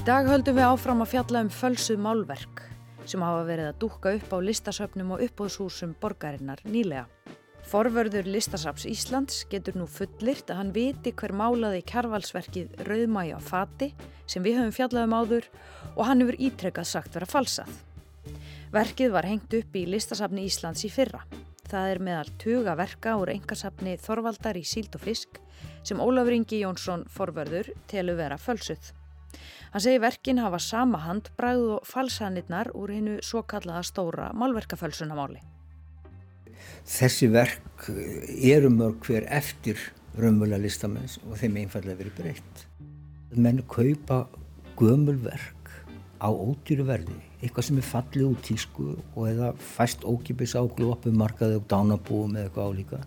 Í dag höldum við áfram að fjalla um fölsuð málverk sem hafa verið að dúka upp á listasöfnum og uppbóðshúsum borgarinnar nýlega. Forvörður Listasaps Íslands getur nú fullirt að hann viti hver málaði kjarvalsverkið Rauðmægi á fati sem við höfum fjallað um áður og hann hefur ítrekkað sagt vera falsað. Verkið var hengt upp í Listasapni Íslands í fyrra. Það er meðal tuga verka úr engasapni Þorvaldar í síld og fisk sem Ólafur Ingi Jónsson forvörður telur vera fölsuð. Hann segi verkin hafa sama handbræð og falsanirnar úr hennu svo kallaða stóra málverkafölsunamáli. Þessi verk eru mörg hver eftir raunmjöla listamenns og þeim einfallega verið breytt. Menn kaupa gömulverk á ódýru verði, eitthvað sem er fallið út tísku og eða fæst ókipis á glópu, markaði og dánabúum eða eitthvað álíka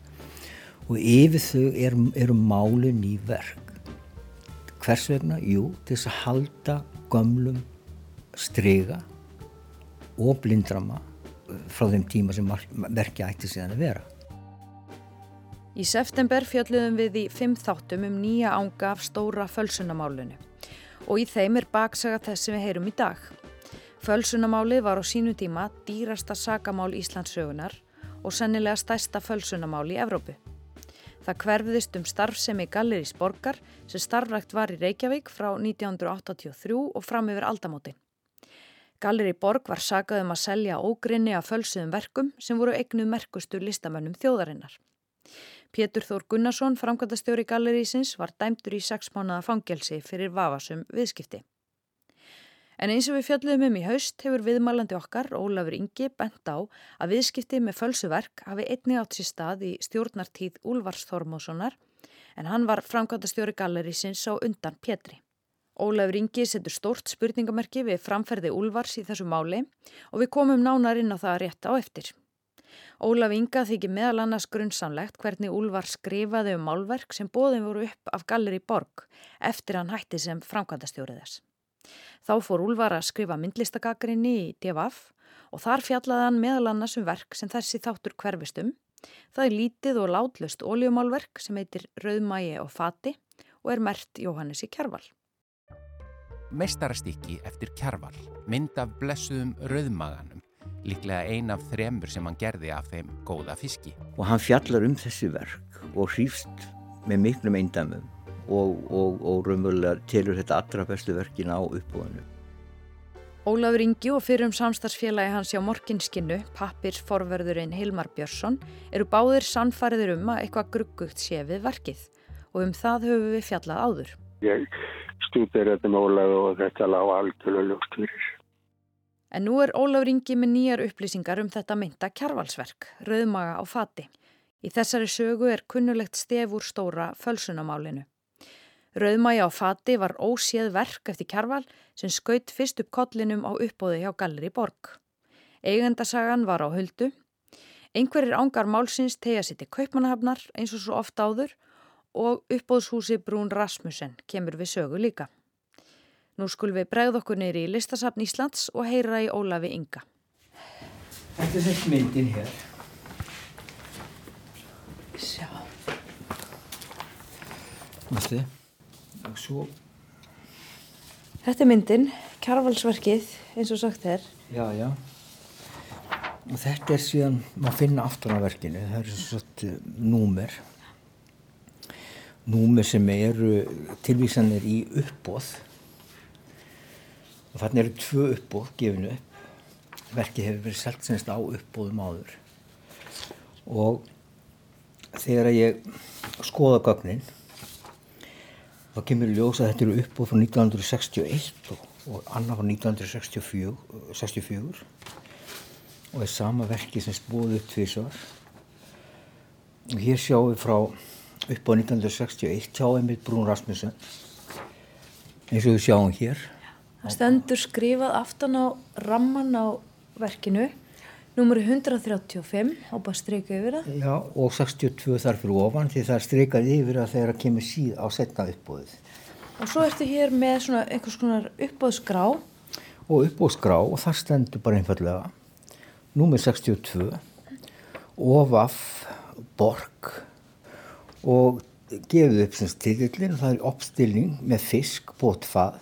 og yfir þau er, eru málinn í verk. Hvers vegna? Jú, til þess að halda gömlum strega og blindrama frá þeim tíma sem verkja ætti síðan að vera. Í september fjalluðum við í fimm þáttum um nýja ánga af stóra fölsunamálunu og í þeim er baksaga þess sem við heyrum í dag. Fölsunamáli var á sínu tíma dýrasta sagamál Íslandsögunar og sennilega stærsta fölsunamál í Evrópu. Það hverfiðist um starfsemi Gallerís Borgar sem starfrækt var í Reykjavík frá 1983 og fram yfir aldamótin. Galleri Borg var sagað um að selja ógrinni af fölsuðum verkum sem voru eignuð merkustu listamönnum þjóðarinnar. Pétur Þór Gunnarsson, framkvæmtastjóri Gallerísins, var dæmtur í sex mánuða fangelsi fyrir vafasum viðskipti. En eins og við fjöldum um í haust hefur viðmælandi okkar, Ólafur Ingi, bent á að viðskipti með fölsuverk hafi einni átt sér stað í stjórnartíð Úlvars Þormóssonar en hann var framkvæmtastjóri Gallerísins á undan Pétri. Ólafur Ingi setur stórt spurningamerki við framferði Úlvars í þessu máli og við komum nánar inn á það rétt á eftir. Ólaf Inga þykir meðal annars grunnsamlegt hvernig Úlvar skrifaði um málverk sem bóðin voru upp af Galleri Borg eftir hann hætti sem framkvæmdastjóriðas. Þá fór Úlvar að skrifa myndlistagakrinni í DFF og þar fjallaði hann meðal annars um verk sem þessi þáttur hverfistum. Það er lítið og látlust óljumálverk sem heitir Rauðmægi og Fati og er mert Jóhannes í Kjærval meistarastykki eftir kjarval, mynd af blessuðum rauðmaganum, líklega ein af þremur sem hann gerði af þeim góða fiski. Og hann fjallar um þessi verk og hrýfst með miklum eindamum og, og, og raunverulega telur þetta allra bestu verkin á uppbúinu. Ólafur Ingi og fyrrum samstagsfélagi hans hjá Morkinskinnu, pappirsforverðurinn Hilmar Björnsson, eru báðir sannfæriður um að eitthvað gruggugt sé við verkið og um það höfum við fjallað áður. Ég stútir þetta með Ólaf og þetta lág algjörlega ljóst fyrir. En nú er Ólaf Ringi með nýjar upplýsingar um þetta mynda kjarvalsverk, Rauðmaga á fati. Í þessari sögu er kunnulegt stef úr stóra fölsunamálinu. Rauðmagi á fati var óséð verk eftir kjarval sem skaut fyrst upp kollinum á uppbóði hjá Galleri Borg. Eigendasagan var á höldu. Einhverjir ángar málsins tegja sitt í kaupmanahafnar eins og svo ofta áður og uppbóðshúsi Brún Rasmussen kemur við sögu líka. Nú skulum við bregð okkur neyri í listasafn Íslands og heyra í Ólafi Inga. Þetta er þessi myndin hér. Sjá. Næstu. Og svo... Þetta er myndin, kjarvalsverkið, eins og sagt er. Já, já. Og þetta er síðan, maður finna aftur á verkinu, það er svona númer. Númer sem eru tilvísanir í uppbóð og þannig eru tvö uppbóð gefinu upp. Verkið hefur verið selgt semst á uppbóðum áður. Og þegar ég skoða gögnin þá kemur ljós að þetta eru uppbóð frá 1961 og, og annaf frá 1964 64, og er sama verkið sem spóði upp tvísvar og hér sjáum við frá upp á 1961 hjá Emil Brún Rasmussen eins og við sjáum hér. Það stendur skrifað aftan á ramman á verkinu numuri 135 á bara streika yfir það. Já og 62 þar fyrir ofan því það streikað yfir að þeirra kemur síð á setna uppbóðið Og svo ertu hér með svona einhvers konar uppbóðsgrá og uppbóðsgrá og það stendur bara einfallega numur 62 ofaf borg og gefið upp sem stillillin það er uppstilling með fisk, bótfað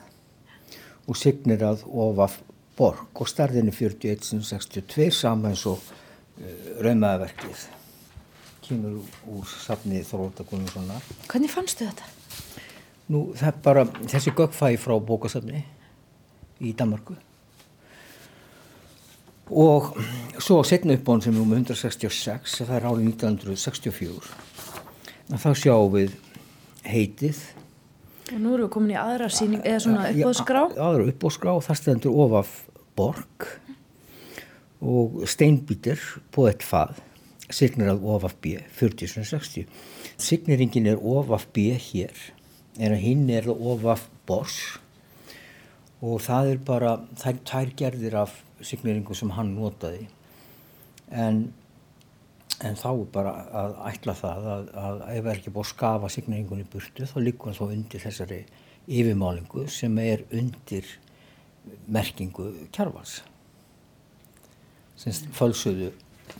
og signir að ofaf borg og starðinni 41.62 saman og uh, raumaðverkið kemur úr safni Þróta Gunnarssonar. Hvernig fannstu þetta? Nú það er bara þessi göggfæði frá bókasafni í Danmarku og svo setna upp á hann sem er um 166 það er árið 1964 þá sjáum við heitið Og nú erum við komin í aðra síning, eða svona uppbóðskrá. aðra uppbóðskrá, það stendur ofaf borg og steinbítir på ett fað signir að ofaf B 4060 signiringin er ofaf B hér en hinn er ofaf bors og það er bara er tær gerðir af signiringu sem hann notaði. En en þá er bara að ætla það að, að ef er ekki búið að skafa signaringunni burtu þá líkur hann þá undir þessari yfirmálingu sem er undir merkingu kjarvals. Sem fölsuðu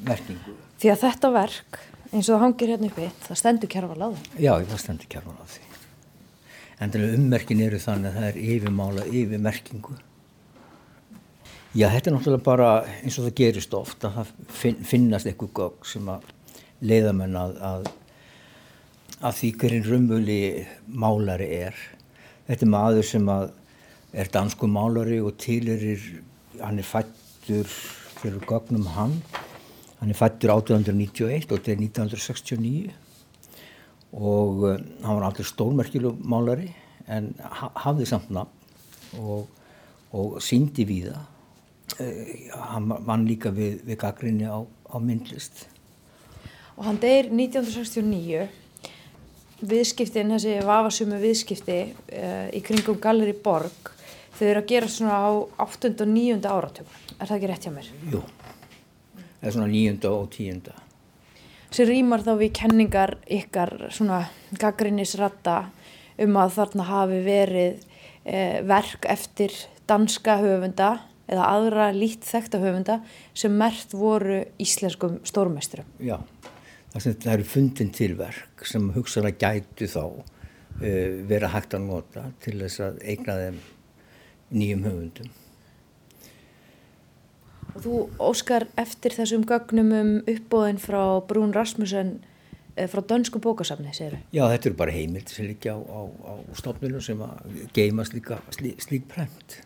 merkingu. Því að þetta verk, eins og það hangir hérna uppi, það stendur kjærval á það. já, það stendur kjarval á því. En þannig ummerkin eru þannig að það er yfirmála yfir merkingu Já, þetta er náttúrulega bara eins og það gerist oft að það finn, finnast eitthvað gögg sem að leiðamenn að, að, að því hverjum raunvöli málari er. Þetta er maður sem að er dansku málari og tilurir, hann er fættur fyrir gögnum hann, hann er fættur 1891 og þetta er 1969 og uh, hann var aldrei stórmerkileg málari en ha hafði samt nafn og, og síndi við það uh, hann vann líka við, við gaggrinni á, á myndlist. Og hann deyr 1969, viðskiptin, þessi vafasumu viðskipti uh, í kringum Galleri Borg, þau eru að gera svona á 8. og 9. áratöku. Er það ekki rétt hjá mér? Jú, það er svona nýjunda og tíunda. Sem rýmar þá við kenningar ykkar svona gaggrinnisratta um að þarna hafi verið uh, verk eftir danska höfunda eða aðra lít þekta höfunda sem mert voru íslenskum stórmestrum. Já, það, eru fundin til verk sem hugsaðan gætu þá uh, vera hægt að nota til þess að eigna þeim nýjum höfundum. Og þú óskar eftir þessum gögnum um uppbóðin frá Brún Rasmussen frá dönsku bókasafni, segir þau? Já, þetta eru bara heimildi sem líka á, á, á stofnunum sem að geima slíka, slí, slík prent.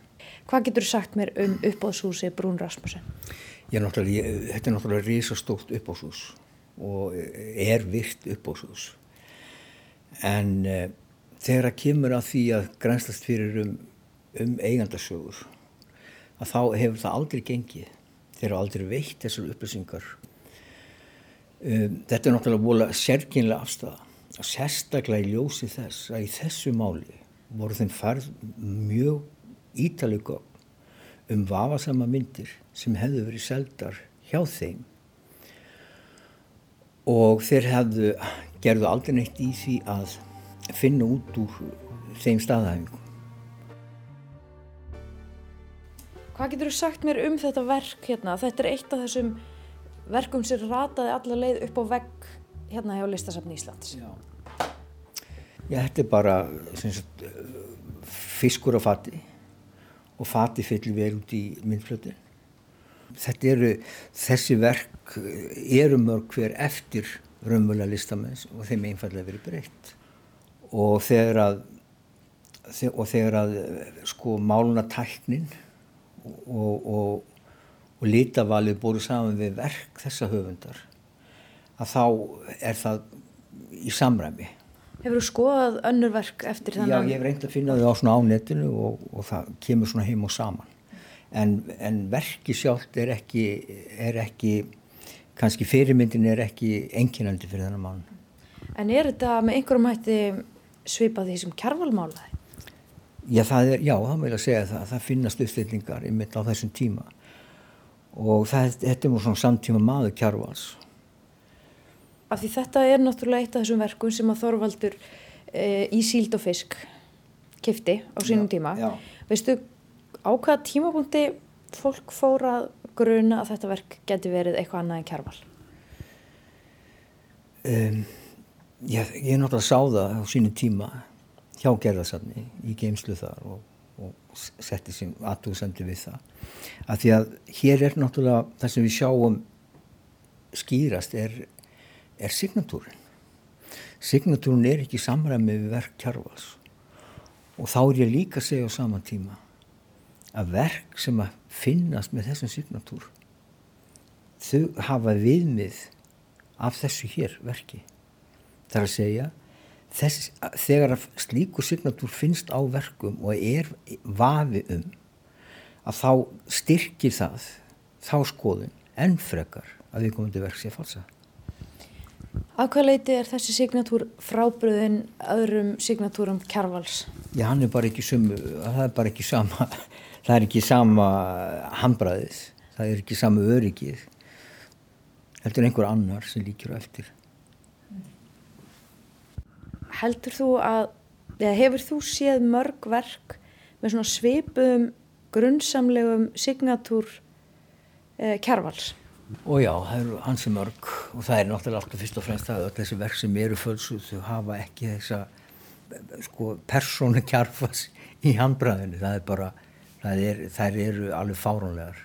Hvað getur þú sagt mér um uppbóðshúsi Brún Rasmussen? Ég, náttúrulega, þetta er náttúrulega risastókt uppbóðshús og er virt uppbóðshús. En uh, þegar að kemur að því að grænslast fyrir um, um eigandasögur, að þá hefur það aldrei gengið. Þeir eru aldrei veitt þessar upplýsingar. Um, þetta er náttúrulega vola sérkynlega afstæða. Og sérstaklega í ljósi þess að í þessu máli voru þeim farð mjög ítalega um vafasama myndir sem hefðu verið seldar hjá þeim og þeir hefðu gerðu aldrei neitt í því að finna út úr þeim staðhæfingu. Hvað getur þú sagt mér um þetta verk hérna? Þetta er eitt af þessum verkum sem rataði alla leið upp á vegg hérna hjá Listasafni Íslands. Já. Já, þetta er bara sagt, fiskur á fati og fati fyllir vel út í myndflötu. Þetta eru, þessi verk eru mörg hver eftir raunmjöla listamenns og þeim einfallega verið breytt. Og þegar að, og þegar að sko máluna tæknin og, og, og litavalið búið saman við verk þessa höfundar, að þá er það í samræmi. Hefur þú skoðað önnur verk eftir þannig? Já, ég hef reynd að finna þau á svona ánetinu og, og það kemur svona heim og saman. En, en verki sjálft er ekki, er ekki, kannski fyrirmyndin er ekki enginandi fyrir þennan mann. En er þetta með einhverjum hætti svipað því sem kjærvalmálaði? Já, það er, já, það vil að segja það, það finnast uppstillingar ymitt á þessum tíma og það, þetta er mjög svona samtíma maður kjærvals. Af því þetta er náttúrulega eitt af þessum verkum sem að Þorvaldur e, í síld og fisk kifti á sínum Já, tíma. já. Veistu á hvaða tímapunkti fólk fór að gruna að þetta verk geti verið eitthvað annað en kjærval? Um, ég, ég náttúrulega sá það á sínum tíma hjá gerðarsafni í geimslu þar og, og setti sín aðtúðsendu við það. Af því að hér er náttúrulega það sem við sjáum skýrast er, er signatúrin. Signatúrin er ekki samræmi við verk kjarvals og þá er ég líka að segja á sama tíma að verk sem að finnast með þessum signatúr þau hafa viðmið af þessu hér verki. Það er að segja þess, þegar slíku signatúr finnst á verkum og er vafi um að þá styrkir það þá skoðun enn frekar að við komum til verk sér falsa. Af hvað leiti er þessi signatúr frábriðin öðrum signatúrum kjarvals? Já, hann er bara ekki sumu, það er bara ekki sama, það er ekki sama handbræðið, það er ekki sama öryggið, heldur einhver annar sem líkir á eftir. Heldur þú að, eða hefur þú séð mörg verk með svona svipum grunnsamlegum signatúr eh, kjarvals? Og já, það eru hansi mörg og það er náttúrulega alltaf fyrst og fremst það að öll þessi verk sem eru fölsuð þau hafa ekki þessa sko, persónu kjarfas í handbræðinu. Það er bara, það er, þær eru alveg fárónlegar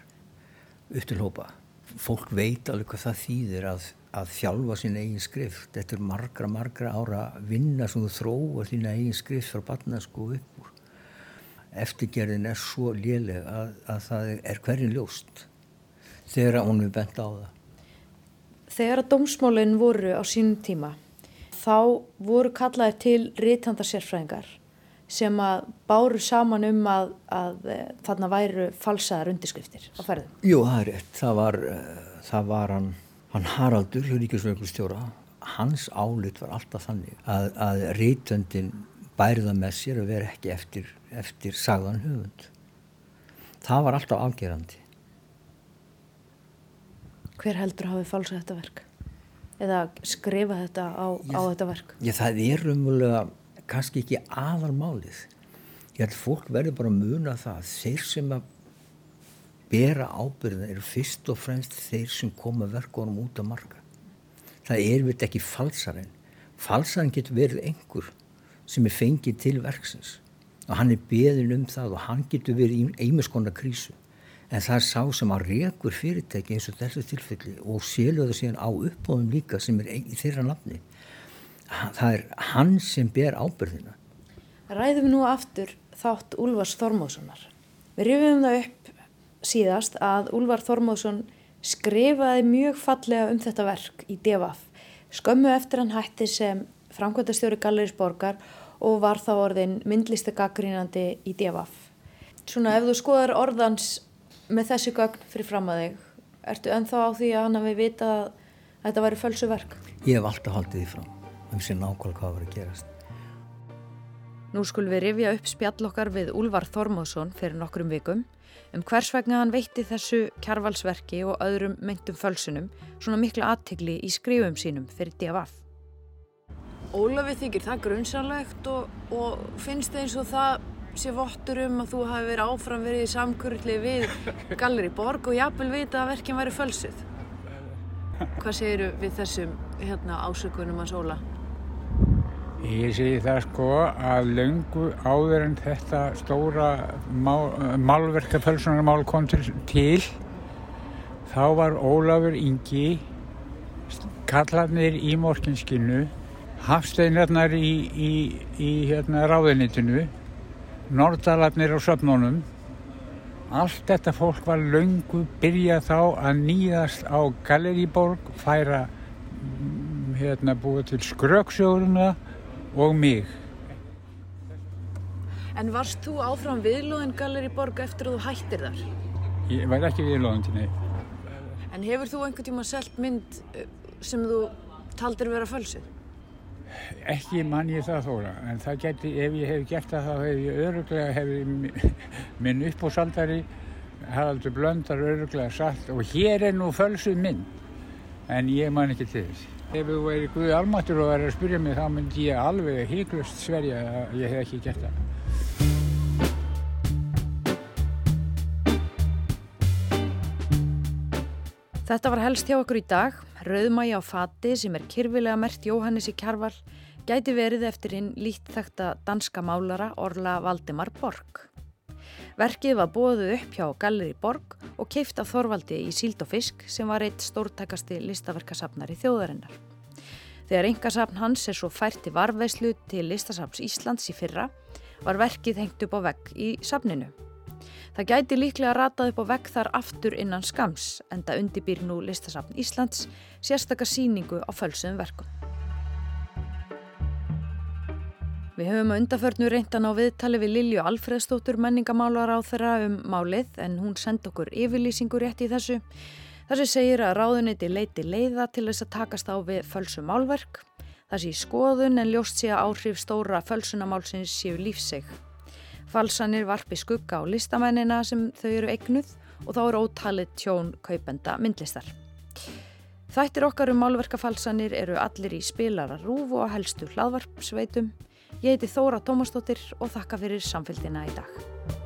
upp til hópa. Fólk veit alveg hvað það þýðir að, að þjálfa sín eigin skrift. Þetta er margra, margra ára vinna sem þú þróa þín eigin skrift frá barnasku upp úr. Eftirgerðin er svo léleg að, að það er hverjum ljóst þegar hún er bent á það. Þegar að dómsmálinn voru á sínum tíma þá voru kallaðir til rítandarsérfræðingar sem að báru saman um að, að eh, þarna væru falsaðar undirskriftir á ferðum. Jú, það er rétt. Það var, uh, það var hann, hann Haraldur, Ríkisveiklustjóra, hans álut var alltaf þannig að, að rítöndin bæriða með sér að vera ekki eftir, eftir sagðan höfund. Það var alltaf afgerandi. Hver heldur hafi falsað þetta verk? Eða skrifa þetta á, á þetta verk? Já, það er umvöluða kannski ekki aðalmálið. Ég held fólk verður bara að muna það. Þeir sem að bera ábyrðina eru fyrst og fremst þeir sem koma verkunum út að marka. Það er veit ekki falsarinn. Falsarinn getur verið einhver sem er fengið til verksins og hann er beðin um það og hann getur verið í einmiskona krísu en það er sá sem að rekur fyrirtæki eins og þessu tilfelli og selur það síðan á uppbóðum líka sem er í þeirra nafni það er hann sem ber ábyrðina Ræðum nú aftur þátt Úlfars Þormóðssonar. Við rifjum það upp síðast að Úlfar Þormóðsson skrifaði mjög fallega um þetta verk í DFF. Skömmu eftir hann hætti sem framkvæmtastjóri Galleris Borgar og var þá orðin myndlista gaggrínandi í DFF. Svona ef þú skoðar orðans með þessi gögn fyrir fram að þig, ertu ennþá á því að hann hafi vita að þetta væri fölsu verk? ég hef alltaf haldið því fram um sér nákvæmlega hvað var að gerast Nú skulum við rifja upp spjall okkar við Úlvar Þormóðsson fyrir nokkrum vikum um hvers vegna hann veitti þessu kjarvalsverki og öðrum meintum fölsunum svona mikla aðtigli í skrifum sínum fyrir DFF. Ólafi þykir það grunnsanlegt og, og finnst eins og það sé vottur um að þú hafi verið áfram verið í samkurli við Galleri Borg og jafnvel vita að verkin væri fölsuð. Hvað segiru við þessum hérna, ásökunum hans Óla? Ég segi það sko að löngu áður en þetta stóra málverka pölsunarmál kom til, til þá var Ólafur Ingi kallarnir í morkinskinu hafsteinarnar í, í, í hérna, ráðinitinu nordalarnir á söfnunum. Allt þetta fólk var löngu byrjað þá að nýðast á Galeriborg færa hérna búið til skröksjóðurna og mig. En varst þú áfram viðlóðin Galleri Borg eftir að þú hættir þar? Ég var ekki viðlóðandi, nei. En hefur þú einhvern tíma selt mynd eh, sem þú taldir vera fölsuð? Ekki mann ég það þóra, en það geti, ef ég hef gert það þá hef ég öruglega, hef minn uppbúsaldari, Haraldur Blöndar öruglega sagt og hér er nú fölsuð mynd, en ég man ekki til þess. Ef þú væri Guði almáttur og væri að spyrja mig þá myndi ég alveg híklust sverja að ég hef ekki gert það. Þetta var helst hjá okkur í dag. Rauðmægi á fati sem er kyrfilega mert Jóhannes í Kjarval gæti verið eftir hinn lítt þekta danska málara Orla Valdimar Borg. Verkið var bóðuð upp hjá Galleri Borg og keift af Þorvaldi í Síld og Fisk sem var eitt stórtækasti listaverkasafnar í þjóðarinnar. Þegar engasafn hans er svo fært til varveislu til listasafns Íslands í fyrra var verkið hengt upp á vegg í safninu. Það gæti líklega ratað upp á vegg þar aftur innan skams en það undibýr nú listasafn Íslands sérstakar síningu á fölsum verkum. Við höfum að undarförnu reyndan á viðtali við Lilju Alfreðstóttur menningamálar á þeirra um málið en hún senda okkur yfirlýsingu rétt í þessu. Þessi segir að ráðuniti leiti leiða til þess að takast á við fölsum málverk. Það sé skoðun en ljóst sé að áhrif stóra fölsunamálsins séu lífseg. Falsanir varpi skugga á listamennina sem þau eru eignuð og þá eru ótalið tjón kaupenda myndlistar. Þættir okkar um málverkafalsanir eru allir í spilara rúf og helstu hlaðvarp sveitum. Ég heiti Þóra Tómasdóttir og þakka fyrir samfélgina í dag.